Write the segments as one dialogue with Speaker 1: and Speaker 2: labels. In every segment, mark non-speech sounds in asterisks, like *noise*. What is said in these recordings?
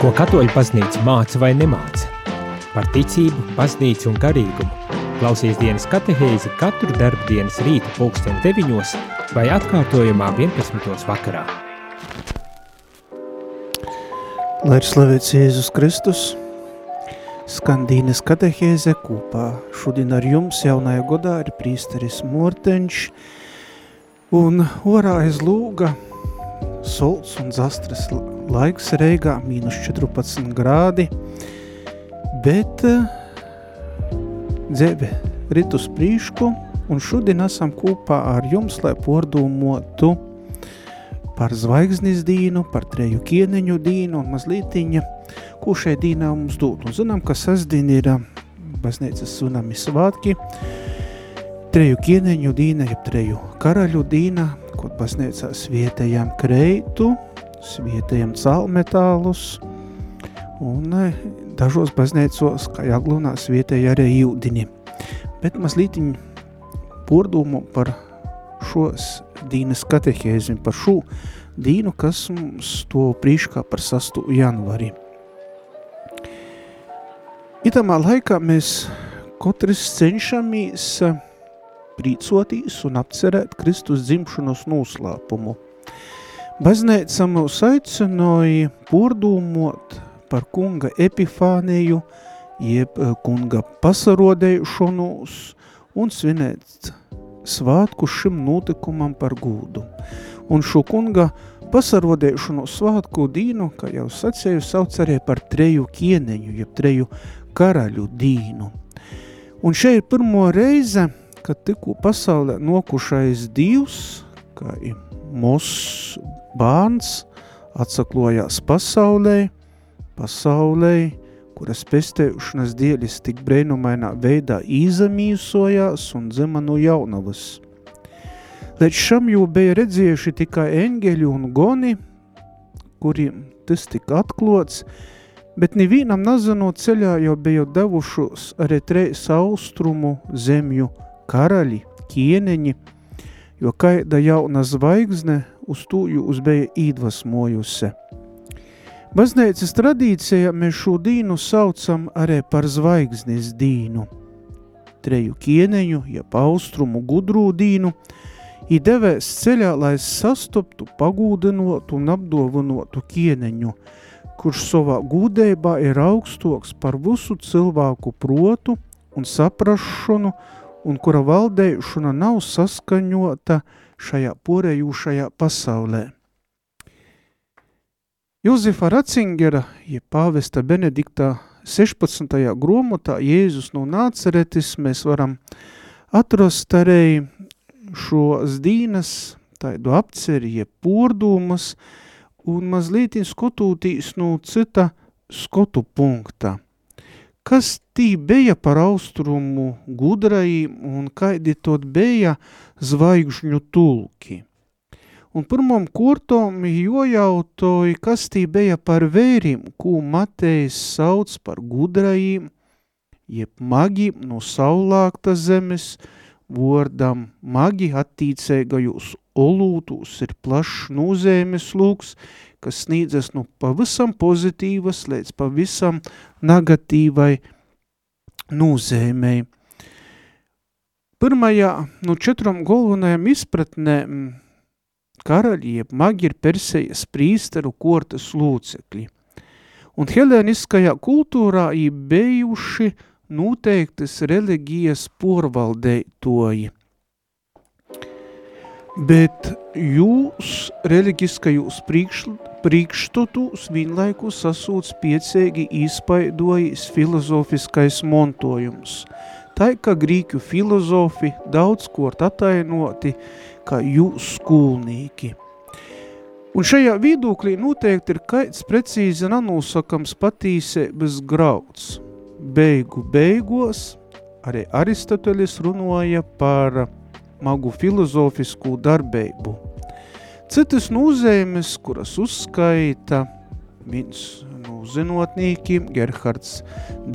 Speaker 1: Ko katoļu paznīca māca vai nemāca? Par ticību, paznīcu un garīgumu. Klausies dienas katehēzi katru darbu dienas rīta pulksten 9 vai atkārtojumā 11. vakarā.
Speaker 2: Lai ir slavēts Jēzus Kristus, skan Dīnes katehēze kopā. Šodien ar jums jaunajā godā ir prīsteris Morteņš un orā aiz lūga solts un zastras laiks Reigā, mīnus 14 grādi, bet uh, dzēbe rit uz prīšku, un šodien esam kopā ar jums, lai pordūmotu par zvaigznes dīnu, par treju kieneņu dīnu un mazlītiņa, ko šai dīnā mums dod. Un zinām, ka sasdien ir baznīcas sunami svātki, treju kieneņu dīna, jeb treju karaļu dīna, ko baznīcās vietējām kreitu, vietējiem cēlmetālus, un e, dažos baznīcos, kā Jaglunās, vietēji arī jūdini. Bet mazlītiņ pordūmu par šos dīnas katehēzim, par šo dīnu, kas mums to prīškā par 6. janvari. Itamā laikā mēs katrs cenšamies prīcoties un apcerēt Kristus dzimšanas noslēpumu – Baznīca mūs aicināja pordūmot par kunga epifāniju, jeb eh, kunga pasarodēšanos un svinēt svātku šim notikumam par gūdu. Un šo kunga pasarodēšanu svātku dīnu, kā jau sacēju, sauc arī par treju kieneņu, jeb treju karaļu dīnu. Un šeit ir pirmo reize, kad tikko pasaulē nokušais divs, kā ir mūs bērns atsaklojās pasaulē, pasaulē, kuras pestēšanas dieļas tik brēnumainā veidā īzamīsojās un dzima no jaunavas. Līdz šam jau bija redzējuši tikai eņgeļi un goni, kuriem tas tika atklots, bet nevienam nazinot ceļā jau bija devušos arī treis austrumu zemju karaļi, kieneņi, jo kaida jauna zvaigzne uz tūju uzbeja īdvasmojusi. Baznīcas tradīcijā mēs šo dīnu saucam arī par zvaigznes dīnu. Treju kieneņu, ja paustrumu gudrū dīnu, ir devēs ceļā, lai sastoptu, pagūdinotu un apdovanotu kieneņu, kurš savā gūdībā ir augstoks par visu cilvēku protu un saprašanu, un kura valdēšana nav saskaņota šajā porējūšajā pasaulē. Jozefa Ratzingera, ja pāvesta Benediktā 16. gromotā Jēzus no Nāceretis mēs varam atrast arī šos dīnas, tādu apceri, ja pordūmas, un mazliet skotūtīs no cita skotu punkta – kas tī bija par austrumu gudrajiem un kaidi tot bija zvaigžņu tulki. Un pirmam kurtom jojautoja, kas tī bija par vērim, ko Matejs sauc par gudrajiem, jeb magi no saulākta zemes, vordam magi attīcēgajos olūtūs ir plašs nūzēmes lūks, kas sniedzas no pavisam pozitīvas līdz pavisam negatīvai nūzēmei. Pirmajā no četrom galvenajām izpratnēm karaļi, jeb magi ir Persejas prīsteru kortas lūcekļi. Un helēniskajā kultūrā ir bijuši noteiktas reliģijas porvaldētoji – bet jūs reliģiskajos priekš, priekšstatus vienlaikus sasūts piecēgi izpaidojis filozofiskais montojums. Tā kā grīķu filozofi daudz kort atainoti kā jūs skolnīki. Un šajā viedokļī noteikti ir kaits precīzi nanosakams patīsēbas grauds. Beigu beigos arī Aristotelis runoja par magu filozofisku darbību. Citas nūzēmes, kuras uzskaita viens no zinotnīkiem, Gerhards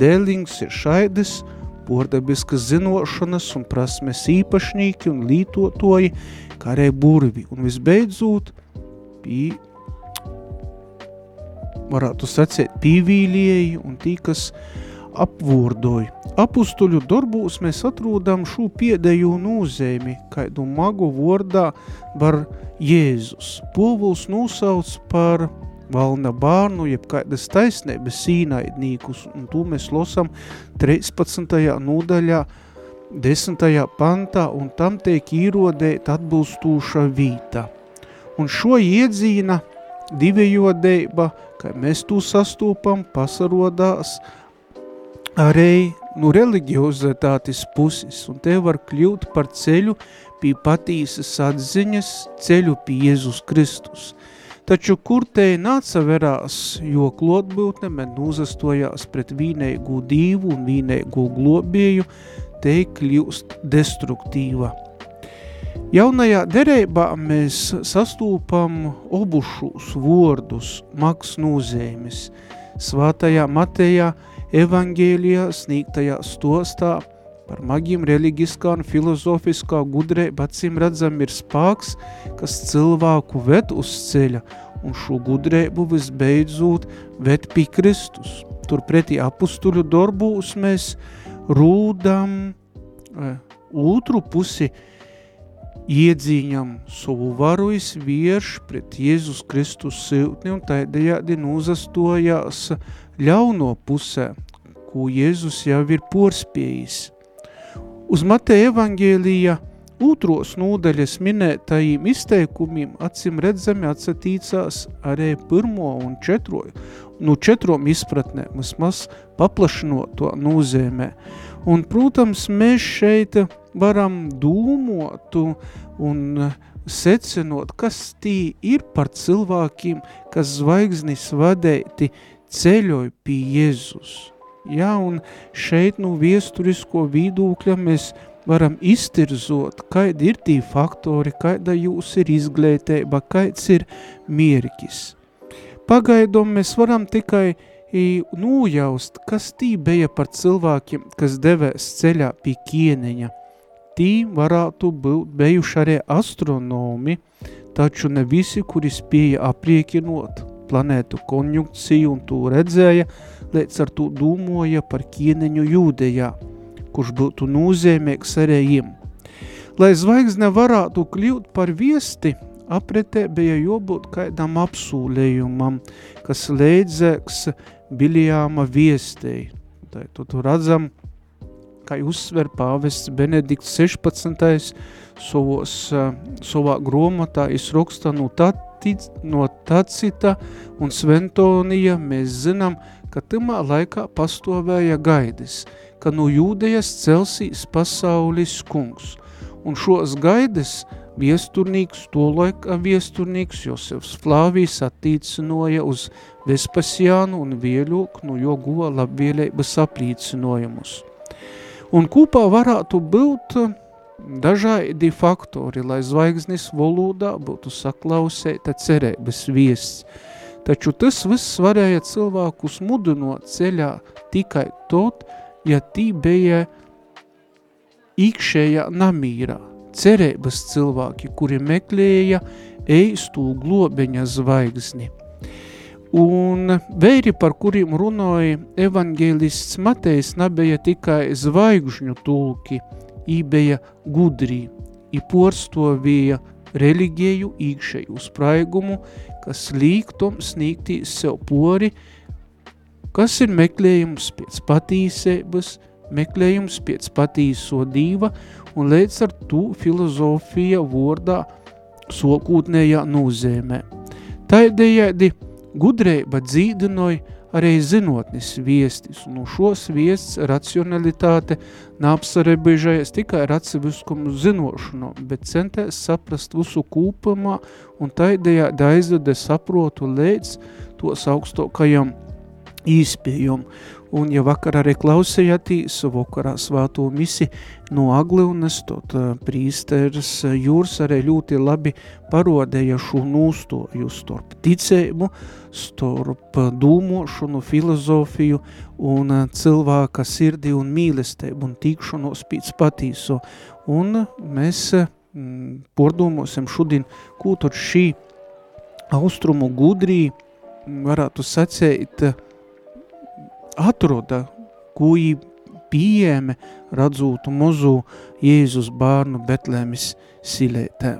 Speaker 2: Dēlings, ir šaides, pordabiskas zinošanas un prasmes īpašnīki un lītotoji, kā arī burvi. Un visbeidzot, bija varētu sacēt, pīvīlieji un tī, kas apvordoja. Apustuļu darbūs mēs atrūdam šo piedēju nūzēmi, kaidu magu vordā var Jēzus. Povuls nosauc par valna bārnu, jeb kādas taisnības sīnaidnīkus, un to mēs losam 13. nodaļā, 10. pantā, un tam tiek īrodēt atbilstūša vīta. Un šo iedzīna divējodeiba, ka mēs to sastūpam, pasarodās arī no religiozitātes puses, un te var kļūt par ceļu pie patīsas atziņas, ceļu pie Jēzus Kristus. Taču kur te nāca verās, jo klotbūtne men uzastojās pret vīneigu dīvu un vīneigu globieju, te kļūst destruktīva. Jaunajā derībā mēs sastūpam obušus vordus, maks nūzēmis. Svātajā Matejā evangēlijā sniegtajā stostā par magiem reliģiskā un filozofiskā gudrība acīm redzam ir spāks, kas cilvēku ved uz ceļa, un šo gudrību visbeidzot ved pie Kristus. Turpretī apustuļu darbūs mēs rūdam e, otru pusi iedzīņam savu varuis vierš pret Jēzus Kristus siltni un taidējādi nūzastojās ļauno pusē, ko Jēzus jau ir porspējis. Uz Mateja evangēlija Otros nūdaļas minētajiem izteikumiem acim redzami atsatīcās arī pirmo un četro, nu četrom izpratnēm, vismaz paplašinot to nozīmē. Un, protams, mēs šeit varam dūmot un secinot, kas tī ir par cilvēkiem, kas zvaigznis vadēti ceļoja pie Jēzus. Ja, un šeit nu viesturisko vidūkļa mēs varam iztirzot, kādi ir tī faktori, kāda jūs ir izglītība, kāds ir mierkis. Pagaidom mēs varam tikai nūjaust, kas tī bija par cilvēkiem, kas devēs ceļā pie kieneņa. Tī varētu būt bijuši arī astronomi, taču ne visi, kuri spēja apriekinot planētu konjunkciju un to redzēja, līdz ar to dūmoja par kieneņu jūdejā, kurš būtu nozīmīgs arī jiem. Lai zvaigzne varētu kļūt par viesti, apretē bija jābūt kādam apsūlējumam, kas leidzēks Biljāma viestei. Tā, tu, tu redzam, kā uzsver pāvests Benedikts 16. Savos, savā gromotā izraksta no, tatic, no Tacita un Sventonija mēs zinām, ka tamā laikā pastovēja gaidis, ka no jūdejas celsīs pasaulis kungs. Un šos gaidis viesturnīgs, to laika viesturnīgs Josefs Flāvijs attīcinoja uz Vespasiānu un Vieļoku, no jo guva labvielības aplīcinojumus. Un kopā varētu būt dažādi faktori, lai zvaigznes valodā būtu saklausēta cerības viests, Taču tas viss varēja cilvēkus mudinot ceļā tikai tot, ja tī bija īkšējā namīrā, cerības cilvēki, kuri meklēja eistu globeņa zvaigzni. Un vēri, par kuriem runāja evangelists Matejs, nebija tikai zvaigžņu tulki, ībeja gudrī, i porstovīja reliģiju īkšēju spraigumu, kas līgtum sniegtīs sev pori, kas ir meklējums pēc patīsības, meklējums pēc patīso dīva, un līdz ar to filozofija vordā sokūtnējā nozīmē. Taidējādi gudrība dzīdinoja arī zinotnis viestis, un šos viests racionalitāte neapsarebežējas tikai ar atseviskumu zinošanu, bet centēs saprast visu kūpumā un taidējādi aizvede saprotu līdz tos augstokajam īspējumu. Un, ja vakar arī klausījāties vakarā svāto misi no Aglivnes, tad uh, prīsteris Jūrs arī ļoti labi parodēja šo nūstoju starp ticējumu, starp dūmošanu, filozofiju un uh, cilvēka sirdi un mīlestību un tīkšanos pēc patīso. Un mēs mm, pordomāsim šodien, ko tad šī austrumu gudrī varētu sacēt, atroda, ko viņi pieejami redzūtu mozu Jēzus bārnu Betlēmis silētē.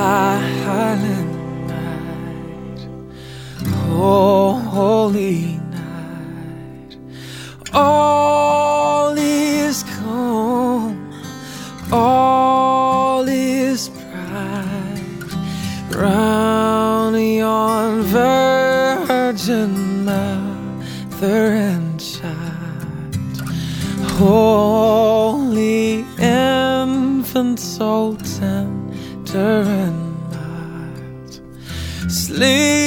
Speaker 3: Silent night, oh, holy night, all is calm, soul tender and light. Sleep.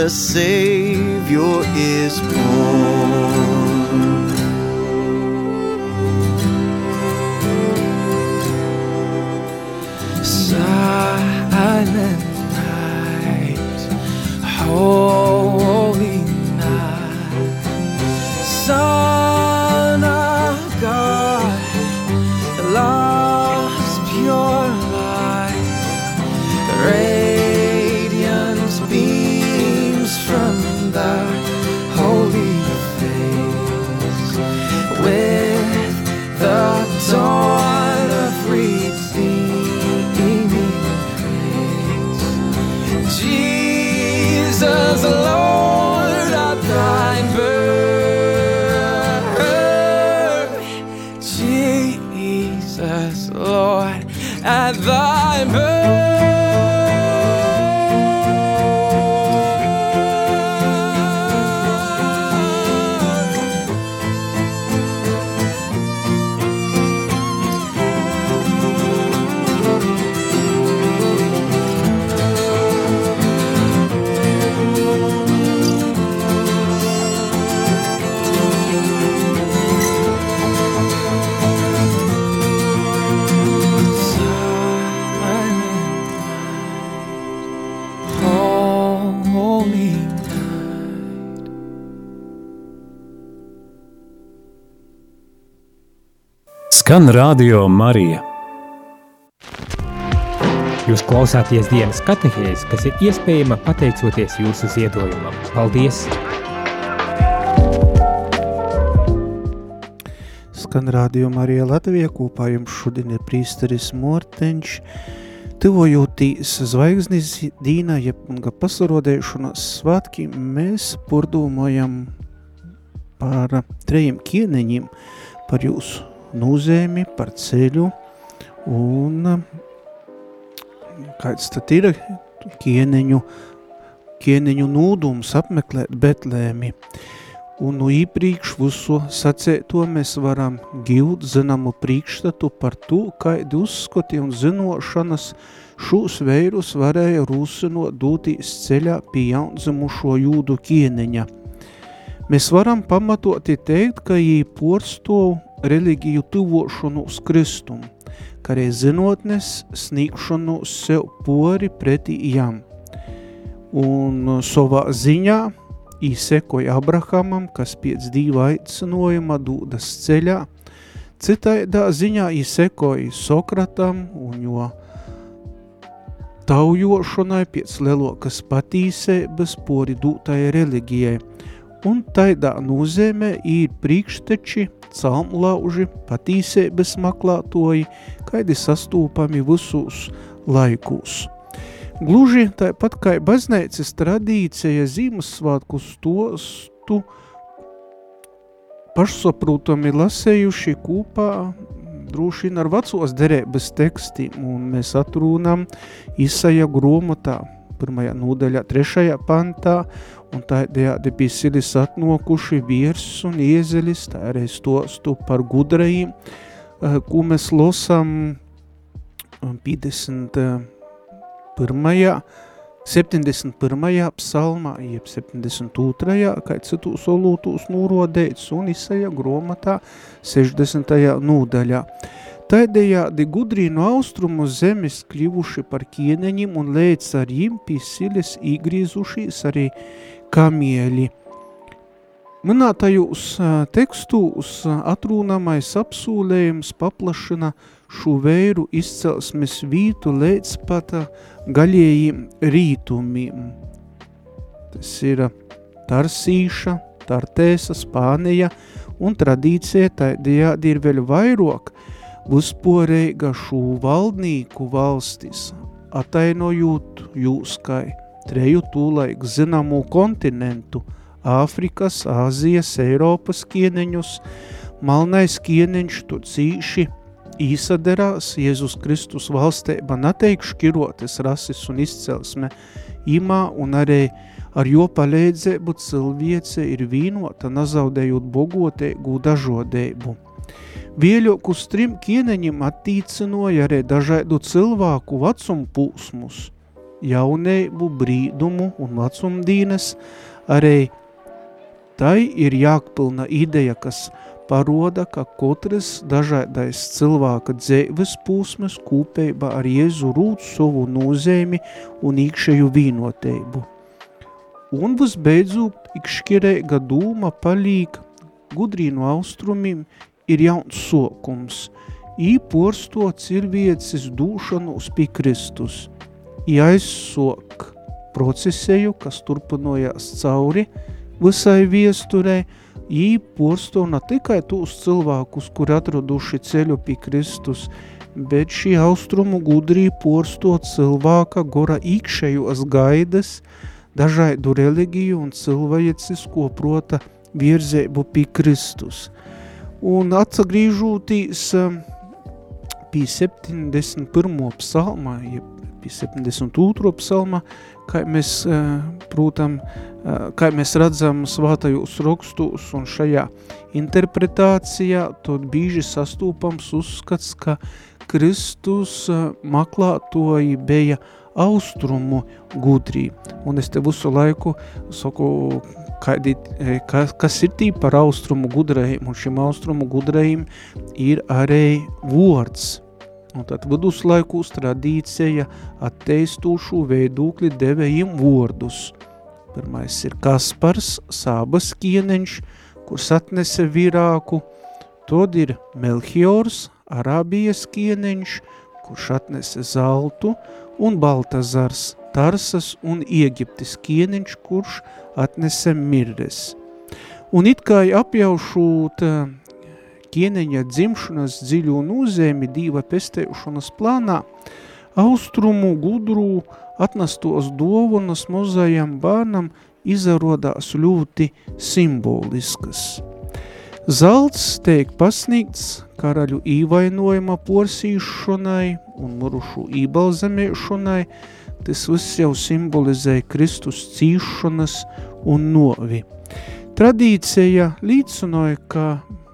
Speaker 3: The Savior is born Lord, at thy birth.
Speaker 4: Skan Radio Marija.
Speaker 1: Jūs klausāties dienas katehēs, kas ir iespējama pateicoties jūsu ziedojumam. Paldies!
Speaker 2: Skan rādījumā arī Latvijā kopā jums šodien ir prīsteris Morteņš, Tuvojotīs zvaigznes dīna, jeb pasarodēšanas svētkiem, mēs pordomājam par trejiem kieneņiem, par jūsu nūzēmi, par ceļu un kāds tad ir kieneņu, kieneņu nūdums apmeklēt Betlēmi. Un no īpriekš visu sacēto mēs varam gilt zināmu priekšstatu par to, kādi uzskati un zinošanas šūs veirus varēja rūsinot dūtīs ceļā pie jaundzimušo jūdu kieneņa. Mēs varam pamatoti teikt, ka jī porstov religiju tuvošanu uz kristumu, kā arī zinotnes sniegšanu sev pori pretī jām. Un savā ziņā īsekoja Abrahamam, kas pēc dīva aicinojuma dūdas ceļā, citaidā ziņā īsekoja Sokratam un jo taujošanai pēc lelokas patīsēbas pori dūtai religijai, un taidā nozīmē ir priekšteči, calmlauži, patīsēbes maklātoji, kaidi sastūpami visus laikūs. Gluži tāpat kā baznīcas tradīcija Ziemassvētkus tostu pašsaprotami lasējuši kopā droši vien ar vecos derēbas tekstiem, un mēs atrūnam Isaja gromotā, pirmajā nodaļā, trešajā pantā, un tādējādi bija silis atnokuši viers un iezelis, tā arī stostu par gudrajiem, eh, ko mēs losam 51. 71. psalmā, jeb 72. kā citu solūtūs nūrodēts un izsaja gromatā 60. nūdaļā. Tādējādi gudrī no austrumu zemes kļuvuši par kieneņiem un lēc ar jim pie siles īgrīzušies arī kamieļi. Minētajos tekstūs atrūnamais apsūlējums paplašina šo vēru izcelsmes vītu līdz pat gaļējiem rītumiem. Tas ir Tarsīša, Tartēsa, Spānija un tradīcija tādējādi ir vēl vairāk visporeiga šo valdnīku valstis, atainojot jūs kai treju tūlaik zināmu kontinentu – Āfrikas, Āzijas, Eiropas kieneņus, malnais kieneņš tur cīši īsaderās Jēzus Kristus valstēba neteikšu kirotes rases un izcelsme. Imā un arī ar jo palēdzēbu cilvēce ir vīnota, nazaudējot bogotēgu dažodēbu. Vieļokus trim kieneņiem attīcinoja arī dažādu cilvēku vecumu jaunēbu, brīdumu un vecumdīnes, arī Tai ir jākpilna ideja, kas paroda, ka katrs dažādais cilvēka dzēves pūsmas kūpeiba ar Jēzu rūt savu nozīmi un īkšēju vīnoteibu. Un visbeidzot, ikšķirēga dūma palīk gudrīnu austrumim ir jauns sokums, ī porsto cirviecis dūšanu uz pie Kristus, jāizsok procesēju, kas turpinojās cauri, visai viesturē, jī porsto ne tikai tos cilvēkus, kur atraduši ceļu pie Kristus, bet šī austrumu gudrī porsto cilvēka gora īkšējos gaidas, dažādu religiju un cilvēcisko prota virzēbu pie Kristus. Un atsagrīžūtīs pie 71. psalmā, jeb pie 72. psalmā, kā mēs, uh, prūtam, Eh, kā mēs redzam svātajos rakstos un šajā interpretācijā, tad bīži sastūpams uzskats, ka Kristus eh, maklātoji bija austrumu gudrī. Un es te visu laiku saku, kādi, eh, kas, kas ir tī par austrumu gudrajiem, un šim austrumu gudrajiem ir arī vārds. Un tad viduslaikus tradīcija atteistūšu veidūkli devējiem vārdus – Pirmais ir Kaspars, sābas kieneņš, kurš atnese virāku. Tad ir Melchiors, Arābijas kieneņš, kurš atnese zeltu, un Baltazars, Tarsas un Iegiptes kieneņš, kurš atnese mirdes. Un it kā apjaušot kieneņa dzimšanas dziļu nūzēmi dīva pestēšanas plānā, austrumu gudrū atnestos dāvanas mazajam bērnam izrādās ļoti simboliskas. Zelts tiek pasniegts karaļu īvainojuma porsīšanai un murušu ībalzamēšanai, tas viss jau simbolizē Kristus cīšanas un novi. Tradīcija līdzinoja, ka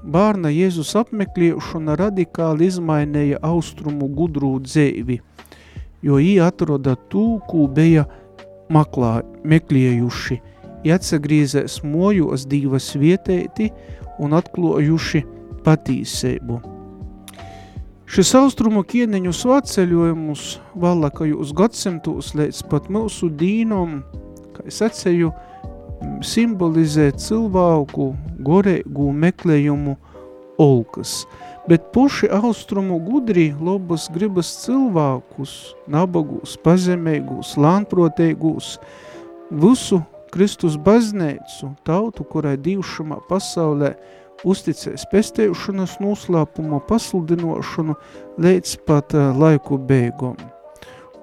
Speaker 2: bērna Jēzus apmeklēšana radikāli izmainīja austrumu gudrū dzēvi – jo ī atroda tū, kū bija maklā, meklējuši, atsagrīzēs mojos divas vietēti un atklojuši patīseibu. Šis austrumu kieneņu svāceļojumus valakajos gadsimtos līdz pat mūsu dīnom, kā es atceju, simbolizē cilvēku gorēgu meklējumu olkas – bet puši austrumu gudri lobas gribas cilvēkus, nabagus, pazemēgus, lānprotēgus, visu, Kristus bazneicu, tautu, kurai divšamā pasaulē uzticēs pestējušanas noslēpumu pasludinošanu līdz pat uh, laiku beigum.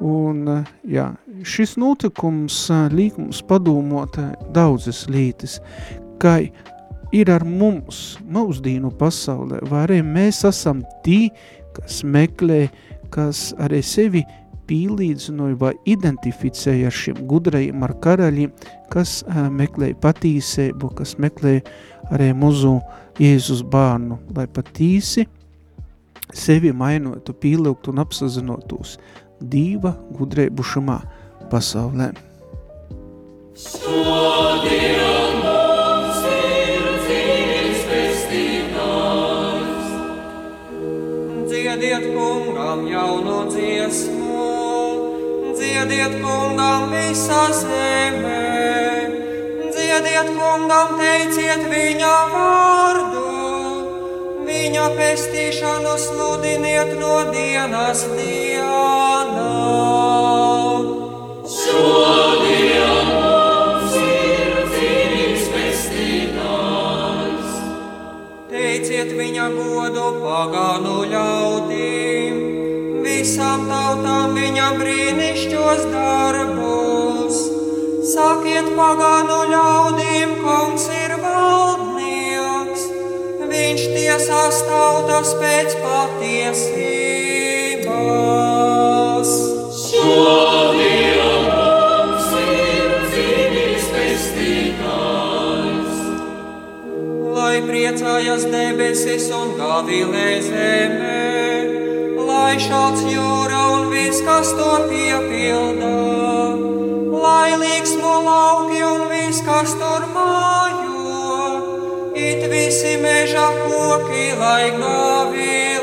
Speaker 2: Un, jā, šis notikums līk mums padomot daudzas lītas, kā ir ar mums, mūsdīnu pasaulē, vai arī mēs esam tī, kas meklē, kas arī sevi pīlīdzinoja vai identificēja ar šiem gudrajiem, ar karaļiem, kas meklēja patīsību, kas meklēja arī muzu Jēzus bārnu, lai patīsi sevi mainotu, pīlūgtu un apsazinotos dīva gudrību šamā pasaulē.
Speaker 5: Šodien mums ir dzīves festīvs. Dziediet kungam jaunu dziesmu, dziediet kungam visā zemē, dziediet kungam, teiciet viņa vārdu, viņa pestīšanu sludiniet no dienas dienā. Tiesās tautas pēc patiesības. Priecājas debesis un gavilē zemē, lai šāds jūra un viss, kas to piepildā, lai līksmo lauki un viss, kas tur mājo, it visi meža koki, lai gavilē.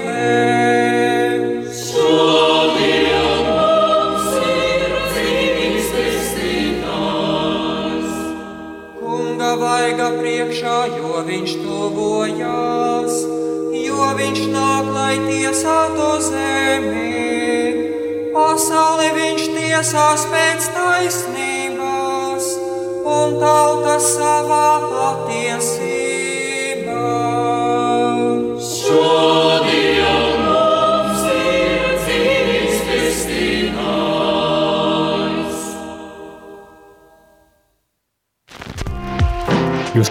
Speaker 5: Priekšā, jo viņš tuvojās, jo viņš nāk, lai tiesātu zemi. Pasauli viņš tiesās pēc taisnības un tautas savā patiesībā.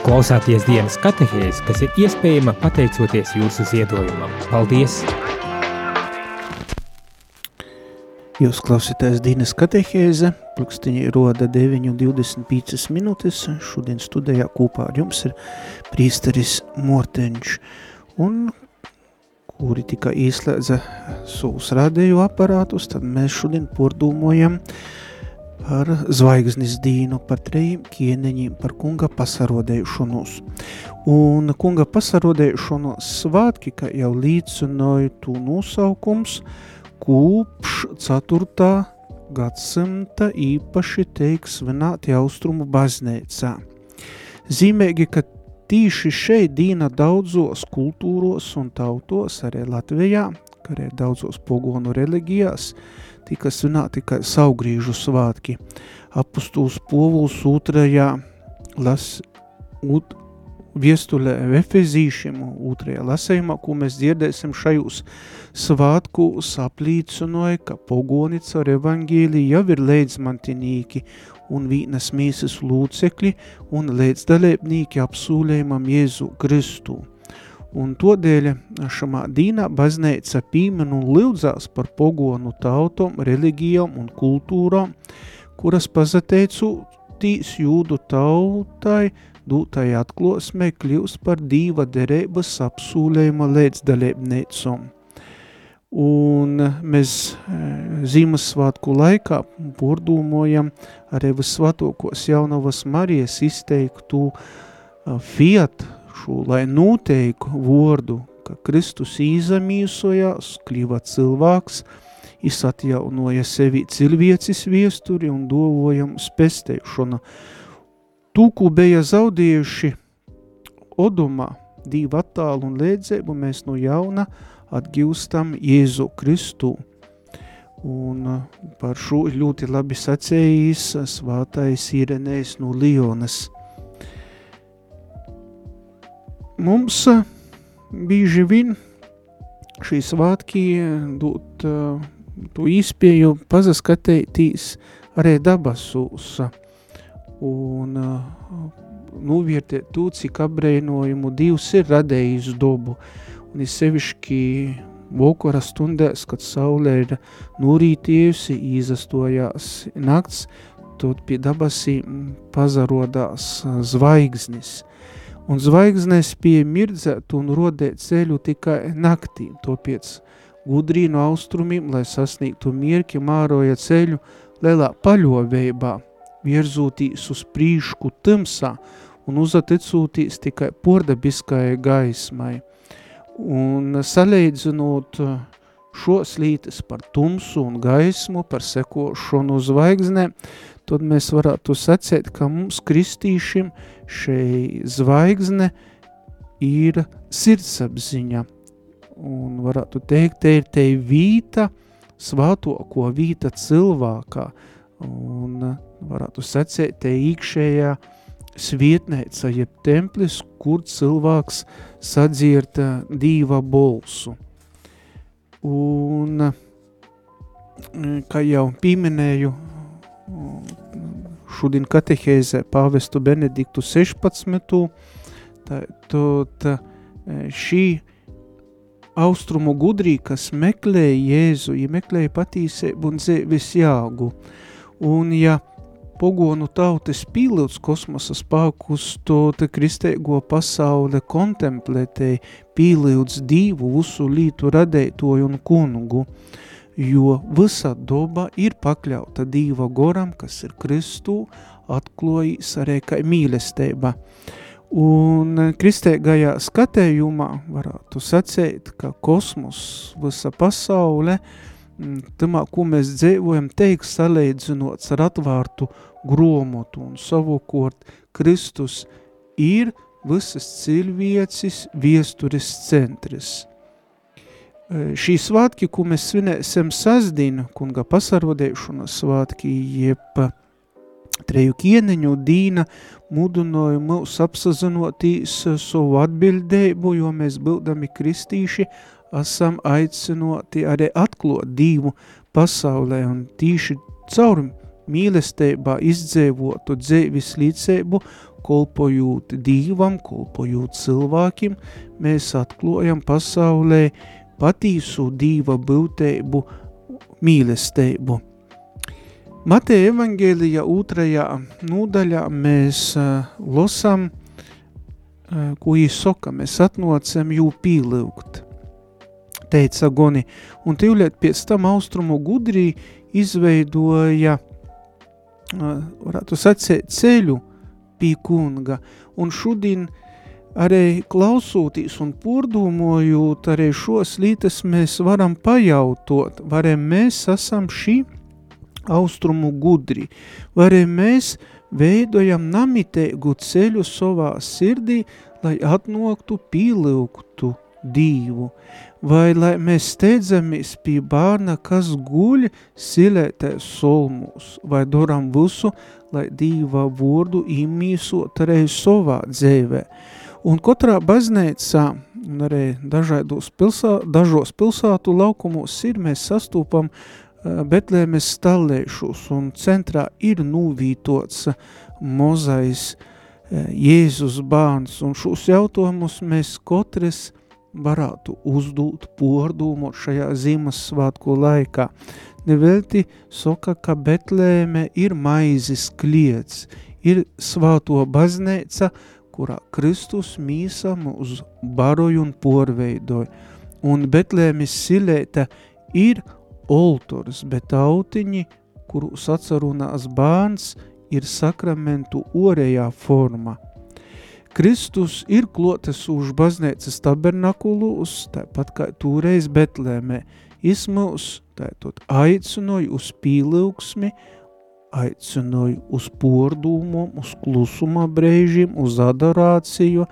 Speaker 1: Klausāties dienas katehēs, kas ir iespējama pateicoties jūsu ziedojumam. Paldies!
Speaker 2: Jūs klausītājs Dīnes katehēze, plukstiņi roda 9.25 minūtes, šodien studijā kopā ar jums ir prīsteris Morteņš, un kuri tika īslēdza savus rādēju aparātus, tad mēs šodien pordūmojam par zvaigznes dīnu, par trejiem kieneņiem, par kunga pasarodējušanos. Un kunga pasarodējušanos svātki, ka jau līdzinoja tū nosaukums, kūpš 4. gadsimta īpaši teik svinēti austrumu baznīcā. Zīmēgi, ka tīši šeit dīna daudzos kultūros un tautos, arī Latvijā, kā arī daudzos pogonu reliģijās, tika svinēti tikai saugrīžu svātki. Apustuls Povuls otrajā las, ut, viestulē Efezīšiem, otrajā lasējumā, ko mēs dzirdēsim šajos svātkus aplīcinoja, ka pogonica ar evangēliju jau ir leidzmantinīki un vīnas mīsas lūcekļi un leidzdarēbnīki apsūlējumam Jēzu Kristu. Un todēļ šamā dīnā bazneica pīmen un lūdzās par pogonu tautom, reliģijām un kultūrām, kuras pazateicu tīs jūdu tautai, dūtai atklosmē kļūst par dīva derības apsūlējuma līdzdalībniecom. Un mēs Ziemassvētku laikā pordūmojam arī visvatokos jaunavas Marijas izteiktu fiat šo, lai noteiku vordu, ka Kristus īzamīsojās, kļīva cilvēks, izatjaunoja sevi cilvēcis viesturi un dovojam spestēšanu. Tūku bija zaudējuši odumā, divu attālu un lēdzēbu mēs no jauna atgūstam Jēzu Kristu. Un par šo ļoti labi sacējis svātais Irenējs no Lionas. Mums bieži vien šī svētki dot uh, tu īspēju pazaskatētīs arī dabasūs un uh, novērtēt to, cik apbrēnojumu Dievs ir radējis dobu. Un es sevišķi vokora stundēs, kad saulē ir norītījusi, izastojās nakts, tad pie dabasīm pazarodās zvaigznis. Un zvaigznes pie mirdzēt un rodēt ceļu tikai naktī, topiec gudrī no austrumiem, lai sasniegtu mierki, māroja ceļu lielā paļoveibā, virzūtīs uz prīšku tamsā un uzaticūtīs tikai pordabiskai gaismai. Un salīdzinot šos lītes par tumsu un gaismu, par sekošanu zvaigznē, tad mēs varētu sacēt, ka mums kristīšiem šei zvaigzne ir sirdsapziņa. Un varētu teikt, te ir te vīta, svāto, ko vīta cilvēkā. Un varētu sacēt, te īkšējā svietnēca, jeb templis, kur cilvēks sadzirt dīva bolsu. Un, kā jau pieminēju, šodien katehēzē pāvestu Benediktu 16. Tā, tā, šī austrumu gudrī, kas meklēja Jēzu, ja meklēja patīsību un dzīves jāgu. Un ja pogonu tautas pīlīdz kosmosa spākus, to te kristēgo pasaule kontemplētēja pīlīdz divu visu lītu radētoju un kungu, jo visa doba ir pakļauta Dīva goram, kas ir Kristū, atklojīs arī kā mīlestība. Un kristēgajā skatējumā varētu sacēt, ka kosmos, visa pasaule, tamā, ko mēs dzīvojam, teiks salīdzinots ar atvārtu gromotu un savukārt Kristus ir visas cilvēcis viesturis centris. Šī svātki, ko mēs svinēsim sasdīnu, kunga pasarvadēšanas svātki, jeb treju kieneņu dīna mudināja mūs apsazinotīs savu atbildēbu, jo mēs bildami kristīši esam aicinoti arī atklot Dievu pasaulē un tīši caur mīlestībā izdzēvotu dzēvis līdzēbu, kolpojot Dievam, kolpojot cilvēkiem, mēs atklājam pasaulē patīsu Dieva būtību mīlestību. Mateja evangēlija otrajā nūdaļā mēs uh, losam, uh, ko īsoka, mēs atnocam jū pīlūgt. Teica Goni, un tīvliet pēc tam austrumu gudrī izveidoja, uh, varētu sacēt, ceļu pie kunga, un šodien arī klausūtīs un pordūmojot arī šos lītas mēs varam pajautot, varam mēs esam šī austrumu gudri, vai mēs veidojam namitēgu ceļu savā sirdī, lai atnoktu pīlūgtu dīvu, vai lai mēs steidzamies pie bārna, kas guļ silētē solmus, vai doram visu, lai dīva vordu imīsot arī savā dzēvē. Un katrā baznīcā, un arī dažādos pilsā, dažos pilsātu laukumos ir, mēs sastūpam Eh, Betlēmes stallēšus un centrā ir nūvītots mozais eh, Jēzus bērns un šos jautājumus mēs katrs varētu uzdūt pordūmu šajā Ziemassvētku laikā. Nevelti saka, ka Betlēme ir maizes kliets, ir svāto bazneica, kurā Kristus mīsa uz baroju un porveidoju. Un Betlēmes silēta ir olturs, bet tautiņi, kurus atcerunās bērns, ir sakramentu orējā forma. Kristus ir klotes uz baznēcas tabernakulus, tāpat kā tūreiz Betlēmē, izmūs, tātad aicinoja uz pīlūksmi, aicinoja uz pordūmu, uz klusuma brēžiem, uz adorāciju,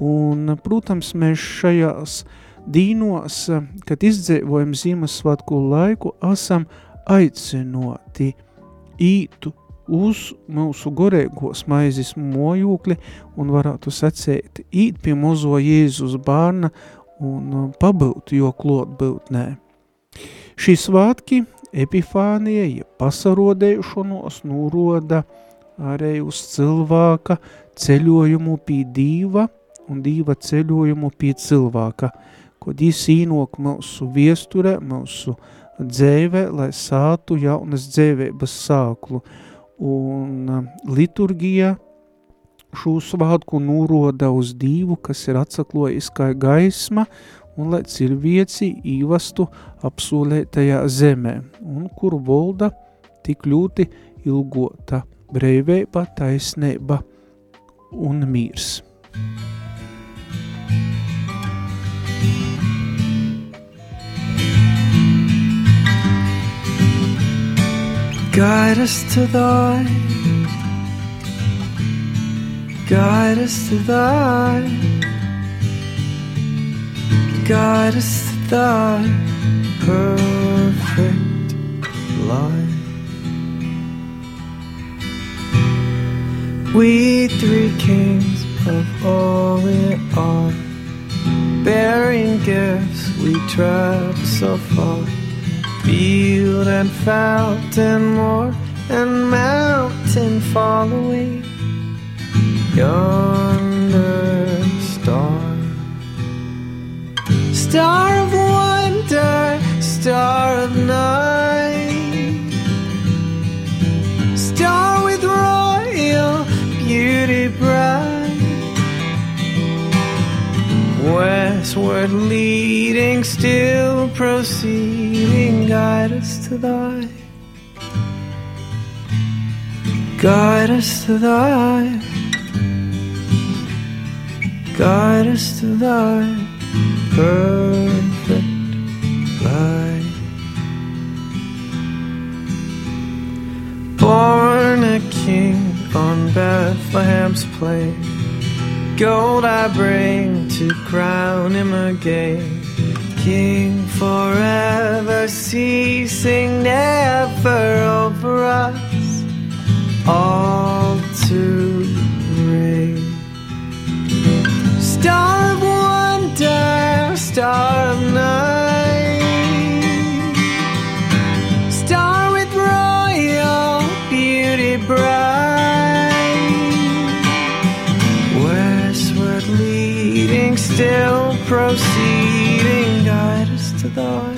Speaker 2: un, protams, mēs šajās dīnos, kad izdzēvojam Ziemassvētku laiku, esam aicinoti ītu uz mūsu gorēgos maizes mojūkli un varētu sacēt, īt pie mozo Jēzus bārna un pabūt, jo klot būt nē. Šī svātki epifānija, ja pasarodēšanos nūroda arī uz cilvēka ceļojumu pie dīva un dīva ceļojumu pie cilvēka, kod jis īnok mūsu viesture, mūsu dzēve, lai sātu jaunas dzēvības sāklu. Un liturgija šo svātku nūroda uz dīvu, kas ir atsaklojis kā gaisma, un lai cilvēci īvastu apsolētajā zemē, un kur volda tik ļoti ilgota breivība, taisnība un mīrs.
Speaker 3: Guide us to thy Guide us to thy To thy perfect light We three kings of all we are Bearing gifts we travel so far. Field and fountain moor and mountain following yonder Star of wonder, star of night, star with royal beauty bright. Westward leading, still proceeding, guide us to thy. Guide us to thy. Guide us to thy perfect light. Born a king on Bethlehem's plain. Gold I bring to crown him again. King forever, ceasing never over us, all to reign. Star of wonder, star of night, star with royal beauty bright westward leading, still proceeding, guide us to thy.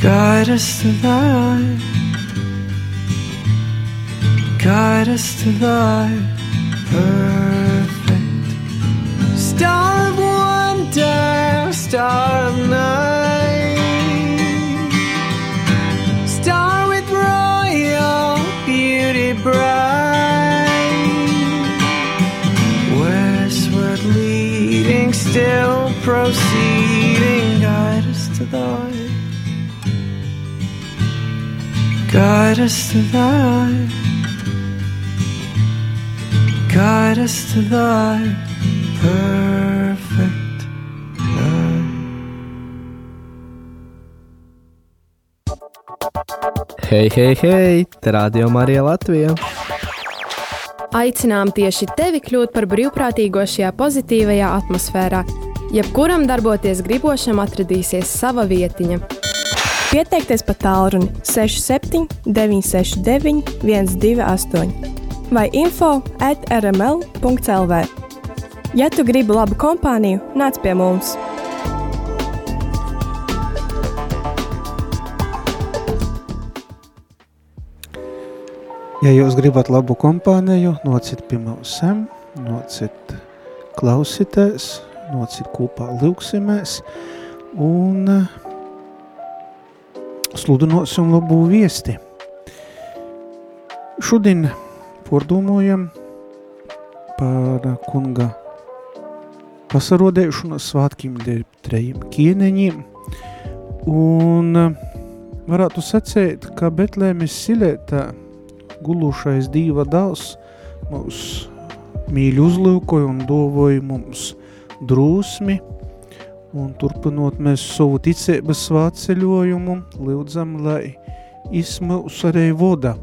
Speaker 3: Guide us to thy. Guide us to thy perfect star of wonder, star of night. Star with royal beauty bright Westward leading, still proceeding Guide us to thy Guide us to thy Guide us to thy perfect
Speaker 6: Hei, hei, hei! Te radio Marija Latvija!
Speaker 7: Aicinām tieši tevi kļūt par brīvprātīgo šajā pozitīvajā atmosfērā. Jebkuram darboties gribošam atradīsies sava vietiņa.
Speaker 8: Pieteikties pa tālruni 67 969 128 vai info at rml.clv. Ja tu gribi labu kompāniju, nāc pie mums!
Speaker 2: Ja jūs gribat labu kompāniju, nocit pie mums, nocit klausītēs, nocit kopā lūksimies un eh, sludinosim labu viesti. Šodien pordomojam par kunga pasarodēšanas svātkiem trejiem kieneņiem un eh, varētu sacēt, ka Betlēmes silētā gulušais Dieva dāls mūs mīļi uzlūkoja un dovoja mums drūsmi, un turpinot mēs savu ticības svāceļojumu, lūdzam, lai izmūs arī voda,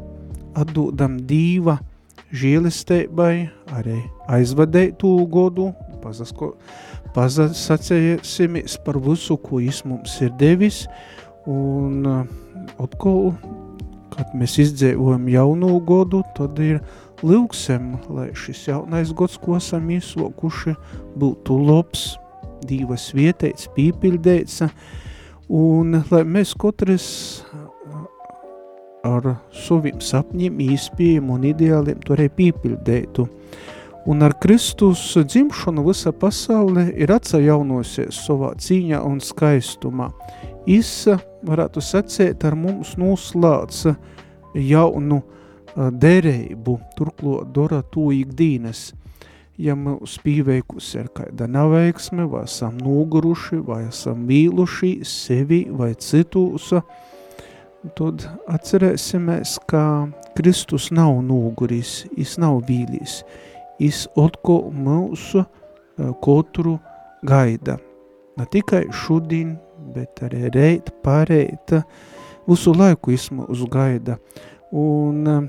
Speaker 2: atdodam dīva žīlisteibai, arī aizvadēt tū godu, pazasko, pazasacēsimies par visu, ko jis mums ir devis, un atkal, kad mēs izdzēvojam jaunu godu, tad ir lūksem, lai šis jaunais gods, ko esam izsokuši, būtu labs, divas vietēts, pīpildēts, un lai mēs katrs ar saviem sapņiem, īspējiem un ideāliem to arī pīpildētu. Un ar Kristus dzimšanu visa pasaule ir atsajaunosies savā cīņā un skaistumā. Isa, varētu sacēt, ar mums noslāca jaunu derību, turklot dora to ikdīnes. Ja mums pīveikus ir kāda neveiksme, vai esam noguruši, vai esam mīluši sevi vai citus, tad atcerēsimies, ka Kristus nav noguris, jis nav vīlis, jis otko mūsu katru gaida. Ne tikai šodien, bet arī reit, pārēt, visu laiku jis mūs gaida. Un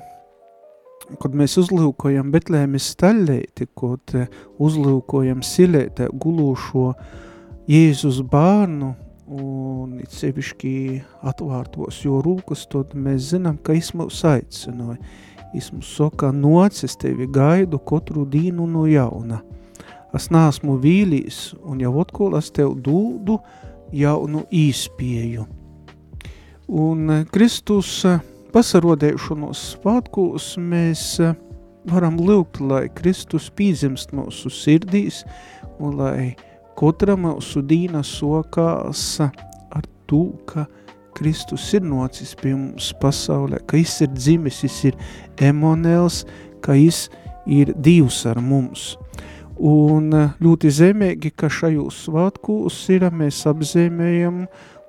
Speaker 2: kad mēs uzlūkojam Betlēmes staļēti, kad uzlūkojam silētē gulūšo Jēzus bārnu, un it sevišķi atvārtos jo rūkas, tad mēs zinām, ka es mūs mums saka, nocis tevi gaidu katru dīnu no jauna. Es neesmu vīlīs, un jau atkal es tev dūdu jaunu īspēju. Un Kristus pasarodēšanos svātkos mēs varam lūgt, lai Kristus pīzimst mūsu sirdīs un lai katra mūsu dīna sokās ar to, ka Kristus ir nocis pie mums pasaulē, ka viņš ir dzimis, viņš ir emonēls, ka viņš ir Dievs ar mums. Un ļoti zemīgi, ka šajos svētkos ir, mēs apzīmējam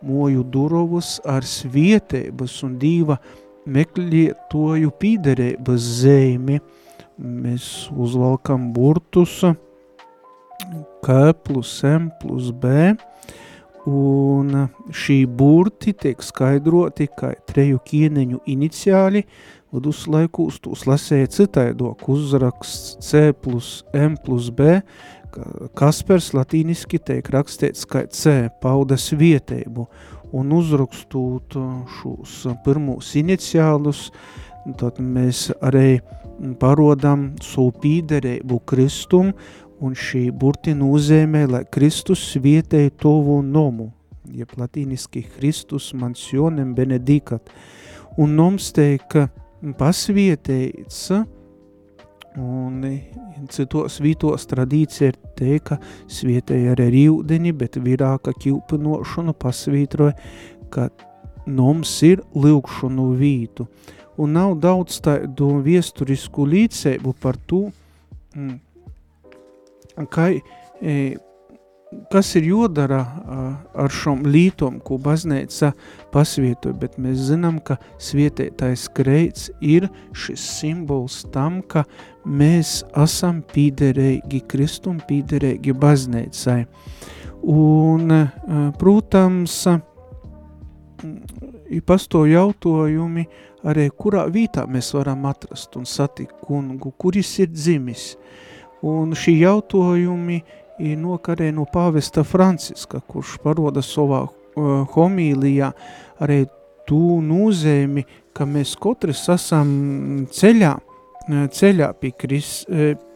Speaker 2: moju durovus ar svietības un Dieva meklētoju pīderības zīmi. Mēs uzvalkam burtus K plus M plus B, un šī burti tiek skaidroti kā treju kieneņu iniciāli, viduslaikūs tūs lasēja citaidok uzraksts C plus M plus B, Kaspers latīniski tiek rakstīts kā C, paudas vietēbu, un uzrakstot šos pirmos iniciālus, tad mēs arī parodam savu pīderēbu Kristum, un šī burti nozīmē, lai Kristus vietēja tovu nomu, jeb latīniski Christus mansionem benedikat, un noms teik pasvietēts, un citos vītos tradīcija ir te, ka svietēja ar ūdeni, bet virāka ķilpinošanu pasvītroja, ka noms ir lūkšanu vītu. Un nav daudz tādu viesturisku līdzsēbu par to, mm, ka, e, kas ir jodara ar šom lītom, ko bazneica pasvietoja, bet mēs zinām, ka svietētais kreits ir šis simbols tam, ka mēs esam pīderēgi Kristum, pīderēgi baznēcai. Un, protams, ir pasto jautājumi arī, kurā vītā mēs varam atrast un satikt kungu, kuris ir dzimis. Un šī jautājumi ir nokarē no pāvesta Franciska, kurš paroda savā uh, homīlijā arī tū nūzēmi, ka mēs katrs esam ceļā, ceļā pie, Kris,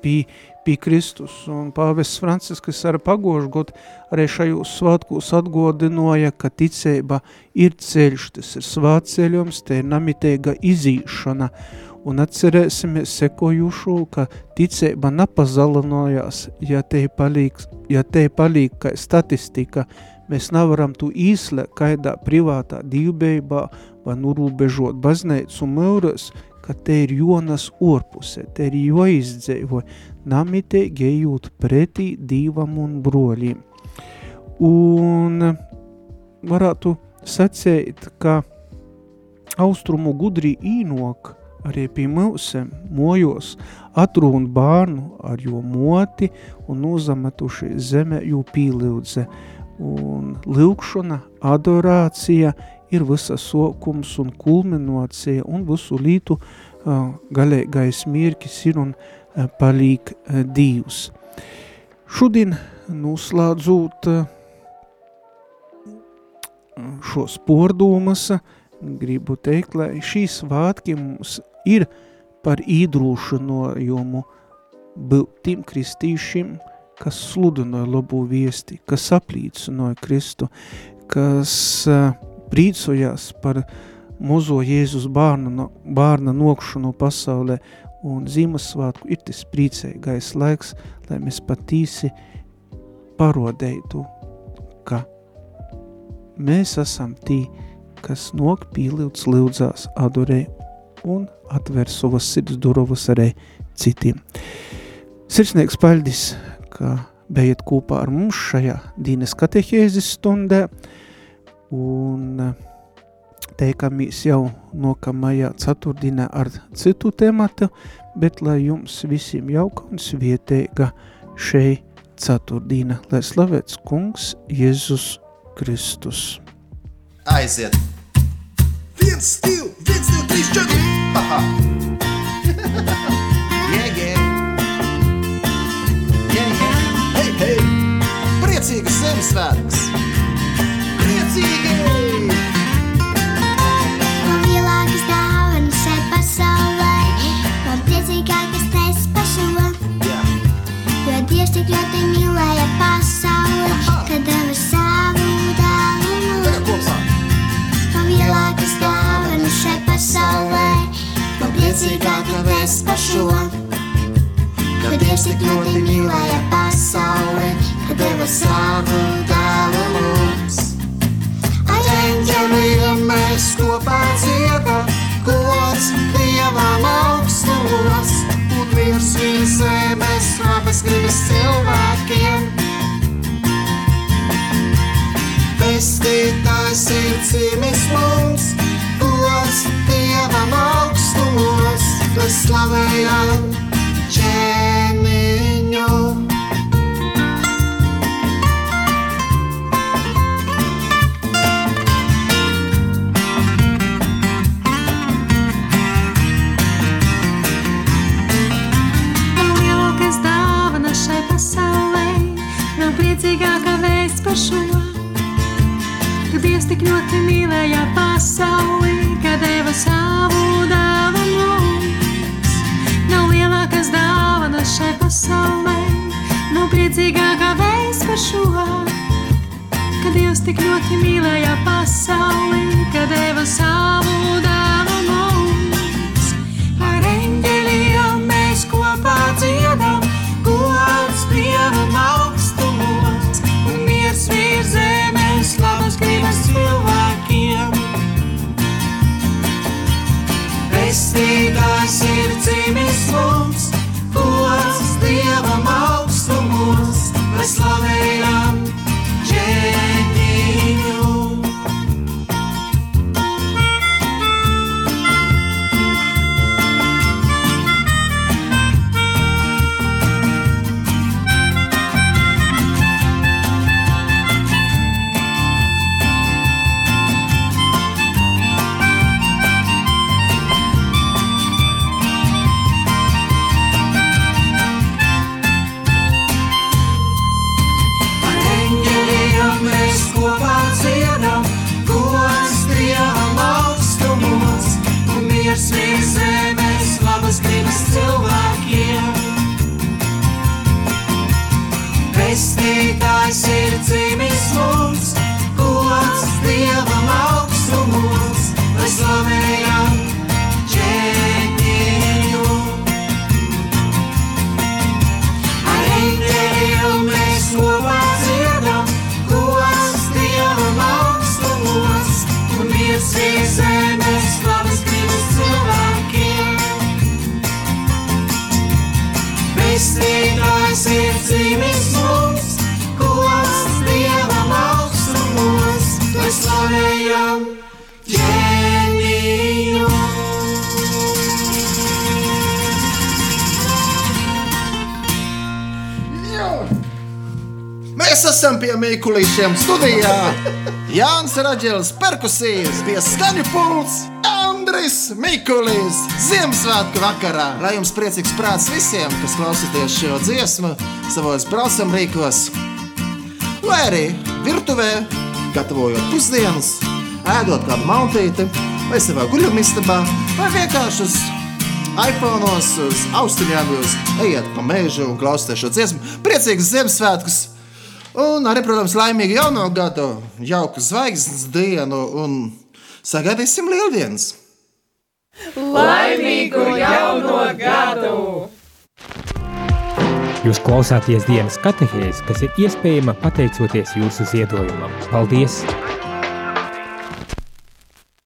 Speaker 2: pie, pie Kristus. Un pāvests Franciskas ar pagošu gadu arī šajos svētkos atgodinoja, ka ticība ir ceļš, tas ir svāceļums, te ir namitēga izīšana un atcerēsimies sekojušo, ka ticība napazalinojās, ja te palīk, ja te palīk kā statistika, mēs nevaram tu īslēt kaidā privātā divbeibā vai nurūbežot bazneicu mūras, ka te ir jonas orpuse, te ir joizdzēvo, namitēgi ejūt pretī divam un broļiem. Un varētu sacēt, ka austrumu gudrī īnok arī pie mūsiem mojos atrūn bārnu ar jo moti un uzametuši zemē jū pīliudze. Un lūkšana, adorācija ir visa sokums un kulminācija un visu lītu uh, galīgais mierkis ir un uh, palīk uh, Dīvs. Šodien noslēdzot šos pordomas, gribu teikt, lai šīs vātki mums ir par īdrūšanojumu būt tiem kristīšiem, kas sludinoja labu viesti, kas aplīcinoja Kristu, kas uh, prīcojās par mozo Jēzus bārna, no, bārna nokšanu pasaulē, un Ziemassvētku. Ir tas priecīgais laiks, lai mēs patīsi parodētu, ka mēs esam tī, kas nok pīlīdz lūdzās adorē un atver savas sirds durvas arī citiem. Sirsnieks paļdis, ka bijat kopā ar mums šajā Dīnes katehēzes stundē un eh, teikamies jau nokamajā ceturtdienā ar citu tematu, bet lai jums visiem jauka un svietēga šei ceturtdiena, lai slavēts kungs Jēzus Kristus.
Speaker 9: Aiziet! Viens, divi, viens, divi, trīs, četri! *laughs* Yeah, yeah! Yeah, yeah! Hei, hei! Priecīgas Ziemassvētkus! Priecīgi!
Speaker 10: Savu dēlu mums.
Speaker 9: Ar eņģeliem mēs kopā dziedam, gods Dievam augstumos, un viņa zemes labas gribas cilvēkiem. Pestītājs ir cīmis mums, gods Dievam augstumos, lai slavējam
Speaker 11: šo. Ka Dievs tik ļoti mīlēja pasauli, ka deva savu dāvu mums. Nav lielākas dāvanas šai pasaulē, nav priecīgākā vēsts par šo. Ka Dievs tik ļoti mīlēja pasauli, ka deva savu dāvu
Speaker 9: Pestītājs ir cīmis mums, mums, gods Dievam augstumos, lai slavējam
Speaker 12: esam pie Mīkulīšiem studijā. Jānis Radžēlis, perkusijas, pie skaņu pults, Andris Mikulis, Ziemassvētku vakarā. Lai jums priecīgs prāts visiem, kas klausāties šo dziesmu, savos braucam rīkos, vai arī virtuvē, gatavojot pusdienas, ēdot kādu maltīti, vai savā guļamistabā, vai vienkārši uz iPhone, uz austiņām jūs ejiet pa mežu un klausieties šo dziesmu. Priecīgs Ziemassvētkus! Un arī, protams, laimīgu jauno gadu, jauku zvaigznes dienu un sagaidīsim lieldienas!
Speaker 9: Laimīgu jauno gadu!
Speaker 1: Jūs klausāties dienas katehēs, kas ir iespējama pateicoties jūsu ziedojumam. Paldies!